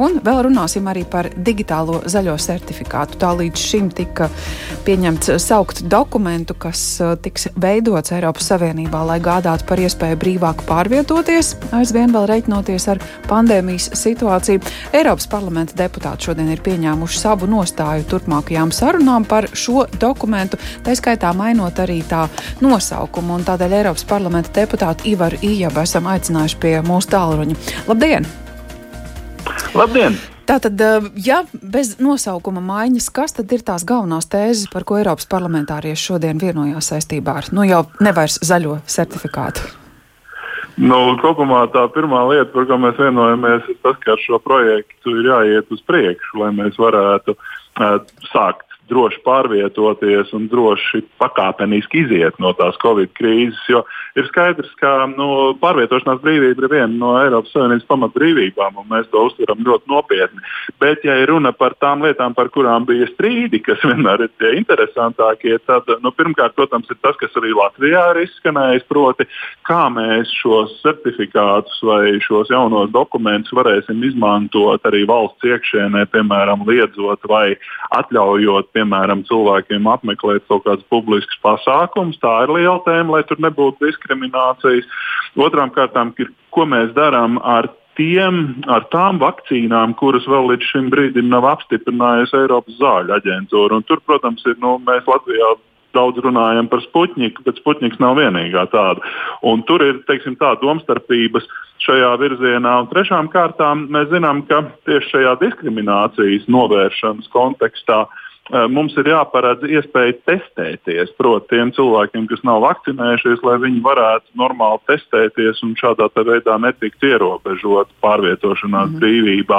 Un vēl runāsim arī par digitālo zaļo certifikātu. Tā līdz šim tika pieņemts saukt dokumentu, kas uh, tiks veidots Eiropas Savienībā, lai gādātu par iespēju brīvāk pārvietoties, aizvien vēl reiķinoties ar pandēmijas situāciju. Eiropas parlamenta deputāti šodien ir pieņēmuši savu nostāju turpmākajām sarunām par šo dokumentu, tā skaitā mainot arī tā nosaukumu. Un tādēļ Eiropas parlamenta deputātu Ivaru Ijabu esam aicinājuši pie mūsu tālruņa. Labdien! Labdien! Tātad, eh, ja bez nosaukuma maiņas, kas tad ir tās galvenās tēzes, par ko Eiropas parlamentārieši šodien vienojās saistībā ar nu jau nevairs zaļo certifikātu? Nu, kopumā tā pirmā lieta, par ko mēs vienojamies, ir tas, ka ar šo projektu ir jāiet uz priekšu, lai mēs varētu uh, sākt droši pārvietoties un droši pakāpeniski iziet no tās Covid krīzes. Jo ir skaidrs, ka nu, pārvietošanās brīvība ir viena no Eiropas Savienības pamatbrīvībām, un mēs to uztveram ļoti nopietni. Bet, ja ir runa par tām lietām, par kurām bija strīdi, kas vienmēr ir tie interesantākie, tad nu, pirmkārt, protams, ir tas, kas arī Latvijā ir izskanējis, proti, kā mēs šos certifikātus vai šos jaunos dokumentus varēsim izmantot arī valsts iekšienē, piemēram, liedzot vai atļaujot piemēram, cilvēkiem apmeklēt kaut kādus publiskus pasākumus. Tā ir liela tēma, lai tur nebūtu diskriminācijas. Otrām kārtām, ir, ko mēs darām ar tiem, ar tām vakcīnām, kuras vēl līdz šim brīdim nav apstiprinājusi Eiropas zāļu aģentūra. Un tur, protams, ir, nu, mēs Latvijā daudz runājam par Sputniku, bet Sputniks nav vienīgā tāda. Un tur ir teiksim, tā domstarpības šajā virzienā. Un trešām kārtām mēs zinām, ka tieši šajā diskriminācijas novēršanas kontekstā uh, mums ir jāparedz iespēja testēties. Proti, tiem cilvēkiem, kas nav vakcinējušies, lai viņi varētu normāli testēties un šādā veidā netikt ierobežot pārvietošanās mm brīvībā.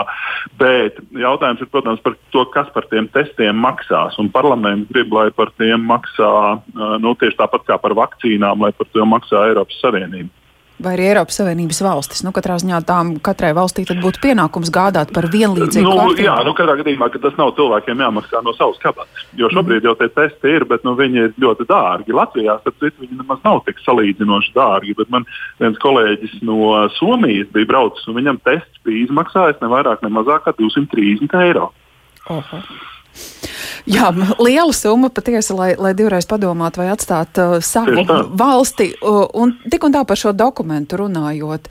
Bet jautājums ir, protams, par to, kas par tiem testiem maksās. Un parlaments grib, lai par tiem maksā nu, tieši tāpat kā par vakcīnām, lai par to maksā Eiropas Savienība vai arī Eiropas Savienības valstis. Nu, katrā ziņā tām katrai valstī būtu pienākums gādāt par vienlīdzīgu nu, kārtību. Jā, nu, katrā gadījumā tas nav cilvēkiem jāmaksā no savas kabatas. Jo šobrīd mm. jau tie testi ir, bet nu, viņi ir ļoti dārgi. Latvijā citu, viņi nemaz nav tik salīdzinoši dārgi. Bet man viens kolēģis no Somijas bija braucis, un viņam tests bija izmaksājis ne vairāk, ne mazāk kā 230 eiro. Oho. Jā, liela summa patiesi, lai, lai divreiz padomātu vai atstāt uh, savu valsti. Uh, un tik un tā par šo dokumentu runājot.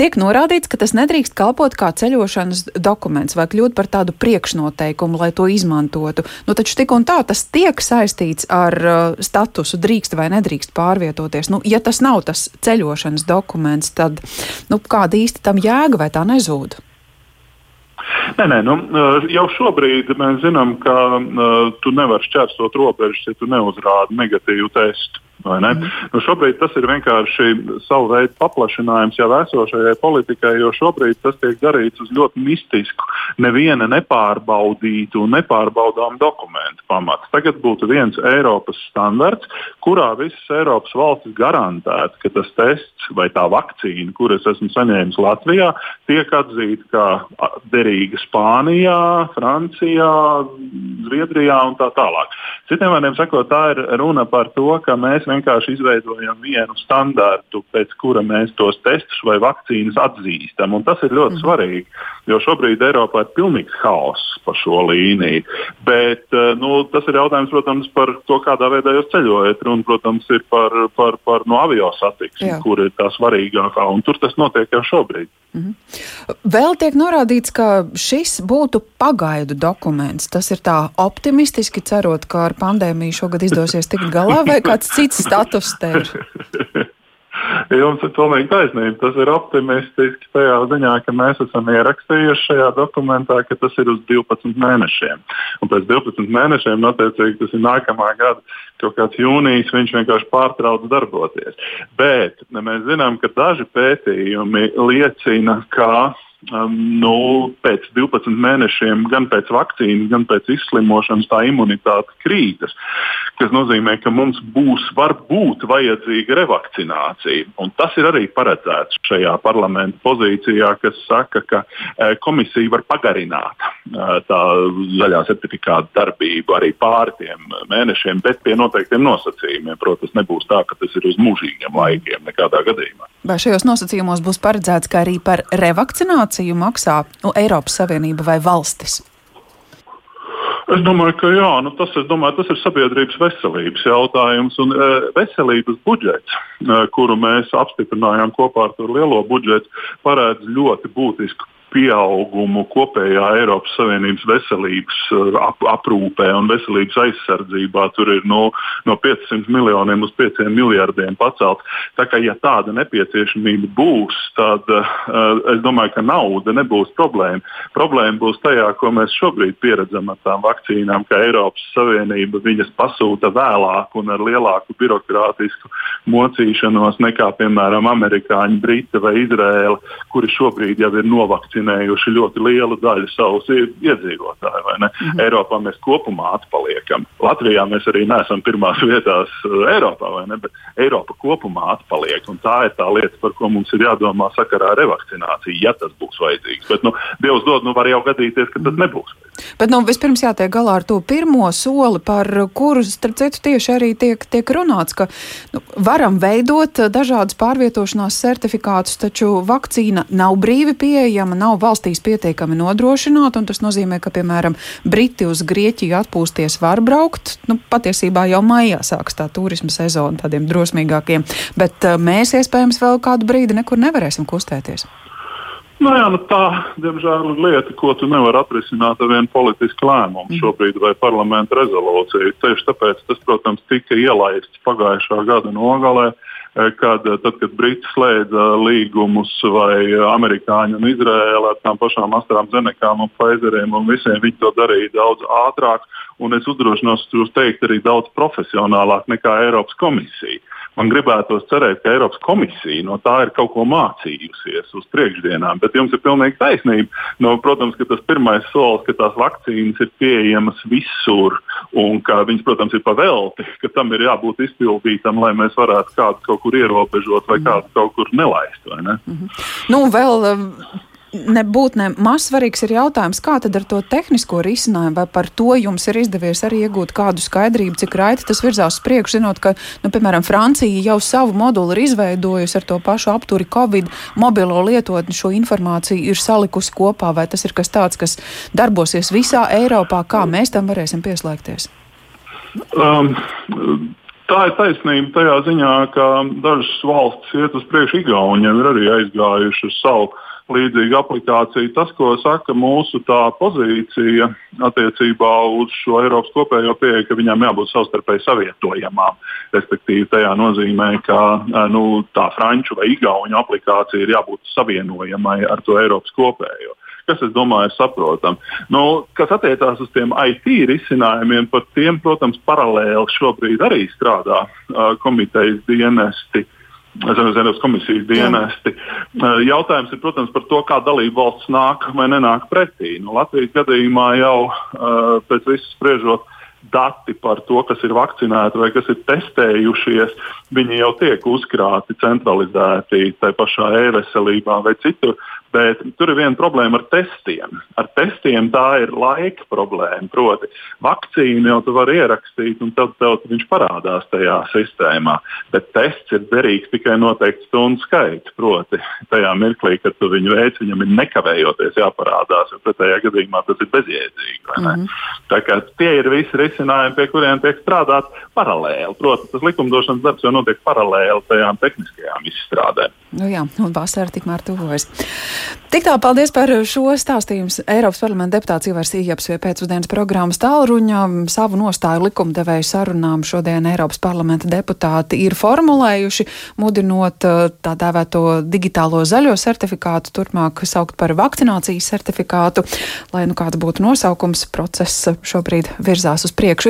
Tiek norādīts, ka tas nedrīkst kalpot kā ceļošanas dokuments vai kļūt par tādu priekšnoteikumu, lai to izmantotu. Nu, taču tik un tā tas tiek saistīts ar uh, statusu, drīkst vai nedrīkst pārvietoties. Nu, ja tas nav tas ceļošanas dokuments, tad nu, kāda īsti tam jēga vai tā nezūd? Nē, nē, nu, eh, jau šobrīd mēs zinām, ka uh, tu nevari šķērsot robežas, ja tu neuzrādi negatīvu testu. Mm. Nu, šobrīd tas ir vienkārši savu veidu paplašinājums jau esošajai politikai, jo šobrīd tas tiek darīts uz ļoti mistisku, neviena nepārbaudītu un nepārbaudām dokumentu pamatu. Tagad būtu viens Eiropas standarts, kurā visas Eiropas valstis garantētu, ka tas tests vai tā vakcīna, kuras esmu saņēmis Latvijā, tiek atzīta kā derīga Spānijā, Francijā, Zviedrijā un tā tālāk. Citiem vārdiem sakot, tā ir runa par to, ka mēs vienkārši izveidojam vienu standārtu, pēc kura mēs tos testus vai vakcīnas atzīstam. Un tas ir ļoti mm. svarīgi, jo šobrīd Eiropā ir pilnīgs haoss pa šo līniju. Bet eh, nu, tas ir jautājums, protams, par to, kādā veidā jūs ceļojat. Runa, protams, ir par, par, par no avio satiksmi, kur ir tā svarīgākā, un tur tas notiek jau šobrīd. -hmm. Vēl tiek norādīts, ka šis būtu pagaidu dokuments. Tas ir tā optimistiski cerot, ka ar pandēmiju šogad izdosies tikt galā, vai kāds cits status te ir? Jums ir pilnīgi taisnība. Tas ir optimistiski tajā ziņā, ka mēs esam ierakstījuši šajā dokumentā, ka tas ir uz 12 mēnešiem. Un pēc 12 mēnešiem, attiecīgi, tas ir nākamā gada kaut kāds jūnijas, viņš vienkārši pārtrauc darboties. Bet mēs zinām, ka daži pētījumi liecina, ka um, nu, pēc 12 mēnešiem, gan pēc vakcīnas, gan pēc izslimošanas, tā imunitāte krītas. Tas nozīmē, ka mums būs varbūt vajadzīga revakcinācija. Un tas ir arī paredzēts šajā parlamenta pozīcijā, kas saka, ka e, komisija var pagarināt tā zaļā certifikāta darbību arī pāri tiem mēnešiem, bet pie noteiktiem nosacījumiem. Protams, nebūs tā, ka tas ir uz mūžīgiem laikiem nekādā gadījumā. Vai šajos nosacījumos būs paredzēts, ka arī par revakcināciju maksā nu, Eiropas Savienība vai valstis? Es domāju, ka jā, nu tas, domāju, tas ir sabiedrības veselības jautājums. Un, e, veselības budžets, e, kuru mēs apstiprinājām kopā ar lielo budžetu, paredz ļoti būtisku pieaugumu kopējā Eiropas Savienības veselības uh, ap, aprūpē un veselības aizsardzībā. Tur ir no, no 500 miljoniem uz 5 miljardiem pacelt. Tā kā ja tāda nepieciešamība būs, tad uh, es domāju, ka nauda nebūs problēma. Problēma būs tajā, ko mēs šobrīd pieredzam ar tām vakcīnām, ka Eiropas Savienība viņas pasūta vēlāk un ar lielāku birokrātisku mocīšanos nekā, piemēram, amerikāņi, briti vai izrēli, kuri šobrīd jau ir novakcinēti vakcinējuši ļoti lielu daļu savus iedzīvotāju. Mm -hmm. Eiropā mēs kopumā atpaliekam. Latvijā mēs arī neesam pirmās vietās uh, Eiropā, ne? bet Eiropa kopumā atpaliek. Tā ir tā lieta, par ko mums ir jādomā sakarā ar revakcināciju, ja tas būs vajadzīgs. Bet, nu, Dievs dod, nu var jau gadīties, ka tas nebūs. Bet nu, vispirms jātiek galā ar to pirmo soli, par kuru, starp citu, tieši arī tiek, tiek runāts, ka nu, varam veidot dažādas pārvietošanās certifikātus, taču vakcīna nav brīvi pieejama, nav valstīs pietiekami nodrošināta, un tas nozīmē, ka, piemēram, Briti uz Grieķiju atpūsties var braukt. Nu, patiesībā jau maijā sāks tā turisma sezona tādiem drosmīgākiem, bet uh, mēs iespējams vēl kādu brīdi nekur nevarēsim kustēties. Nu jā, nu tā, diemžēl, ir lieta, ko tu nevari atrisināt ar vienu politisku lēmumu mm. šobrīd vai parlamenta rezolūciju. Tieši tāpēc tas, protams, tika ielaists pagājušā gada nogalē. Uh, Eh, kad, eh, tad, kad Briti slēdza līgumus vai amerikāņi un Izraēla ar tām pašām astrām zenekām un Pfizeriem un visiem, viņi to darīja daudz ātrāk un es uzdrošinos jūs teikt arī daudz profesionālāk nekā Eiropas komisija. Man gribētos cerēt, ka Eiropas komisija no tā ir kaut ko mācījusies uz priekšdienām, bet jums ir pilnīgi taisnība. No, protams, ka tas pirmais solis, ka tās vakcīnas ir pieejamas visur un ka viņas, protams, ir pavelti, ka tam ir jābūt izpildītam, lai mēs varētu kādu kaut kur ierobežot vai kādu kaut kur nelaist. Ne? Mm -hmm. Nu, vēl, um, nebūt ne mazsvarīgs ir jautājums, kā tad ar to tehnisko risinājumu, vai par to jums ir izdevies arī iegūt kādu skaidrību, cik raiti tas virzās uz priekšu, zinot, ka, nu, piemēram, Francija jau savu moduli ir izveidojusi ar to pašu apturi Covid mobilo lietotni, šo informāciju ir salikusi kopā, vai tas ir kas tāds, kas darbosies visā Eiropā, kā mēs tam varēsim pieslēgties? Um, Tā ir taisnība tajā ziņā, ka dažas valstis iet uz priekšu. Igauniem ir arī aizgājuši uz savu uh, līdzīga aplikācija. Tas, ko saka mūsu pozīcija attiecībā uz šo Eiropas kopējo pieeju, ka viņām jābūt savstarpēji savietojamām. Respektīvi, tajā nozīmē, ka nu, tā franču vai igauņu aplikācija ir jābūt savienojamai ar to Eiropas kopējo kas, es domāju, ir saprotami. Nu, kas attiecās uz tiem IT risinājumiem, par tiem, protams, paralēli šobrīd arī strādā uh, komitejas dienesti. Uh, Eiropas komisijas dienesti. Jautājums ir, protams, par to, kā dalība valsts nāk vai nenāk pretī. Nu, Latvijas gadījumā jau pēc visas spriežot dati par to, kas ir vakcinēti vai kas ir testējušies, viņi jau tiek uzkrāti centralizēti tajā pašā e-veselībā vai citur. Bet tur ir viena problēma ar testiem. Ar testiem tā ir laika problēma. Proti, vakcīnu jau tu vari ierakstīt, un tad tev viņš parādās tajā sistēmā. Bet tests ir derīgs tikai noteikti stundu skaitu. Proti, tajā mirklī, kad tu viņu veic, viņam ir nekavējoties jāparādās, jo pretējā gadījumā tas ir bezjēdzīgi. Mm -hmm. Tā kā tie ir visi risinājumi, pie kuriem tiek strādāts paralēli. Protams, tas likumdošanas darbs jau notiek paralēli tajām tehniskajām izstrādēm. Nu jā, un vasara tikmēr tuvojas. Tik tā, paldies par šo stāstījumu. Eiropas parlamenta deputāts Ivars Ījaps pie pēcpusdienas programmas tālruņa savu nostāju likumdevēju sarunām šodien Eiropas parlamenta deputāti ir formulējuši, mudinot uh, tā dēvēto digitālo zaļo certifikātu turpmāk saukt par vakcinācijas certifikātu, lai nu kāds būtu nosaukums, process šobrīd virzās uz priekšu.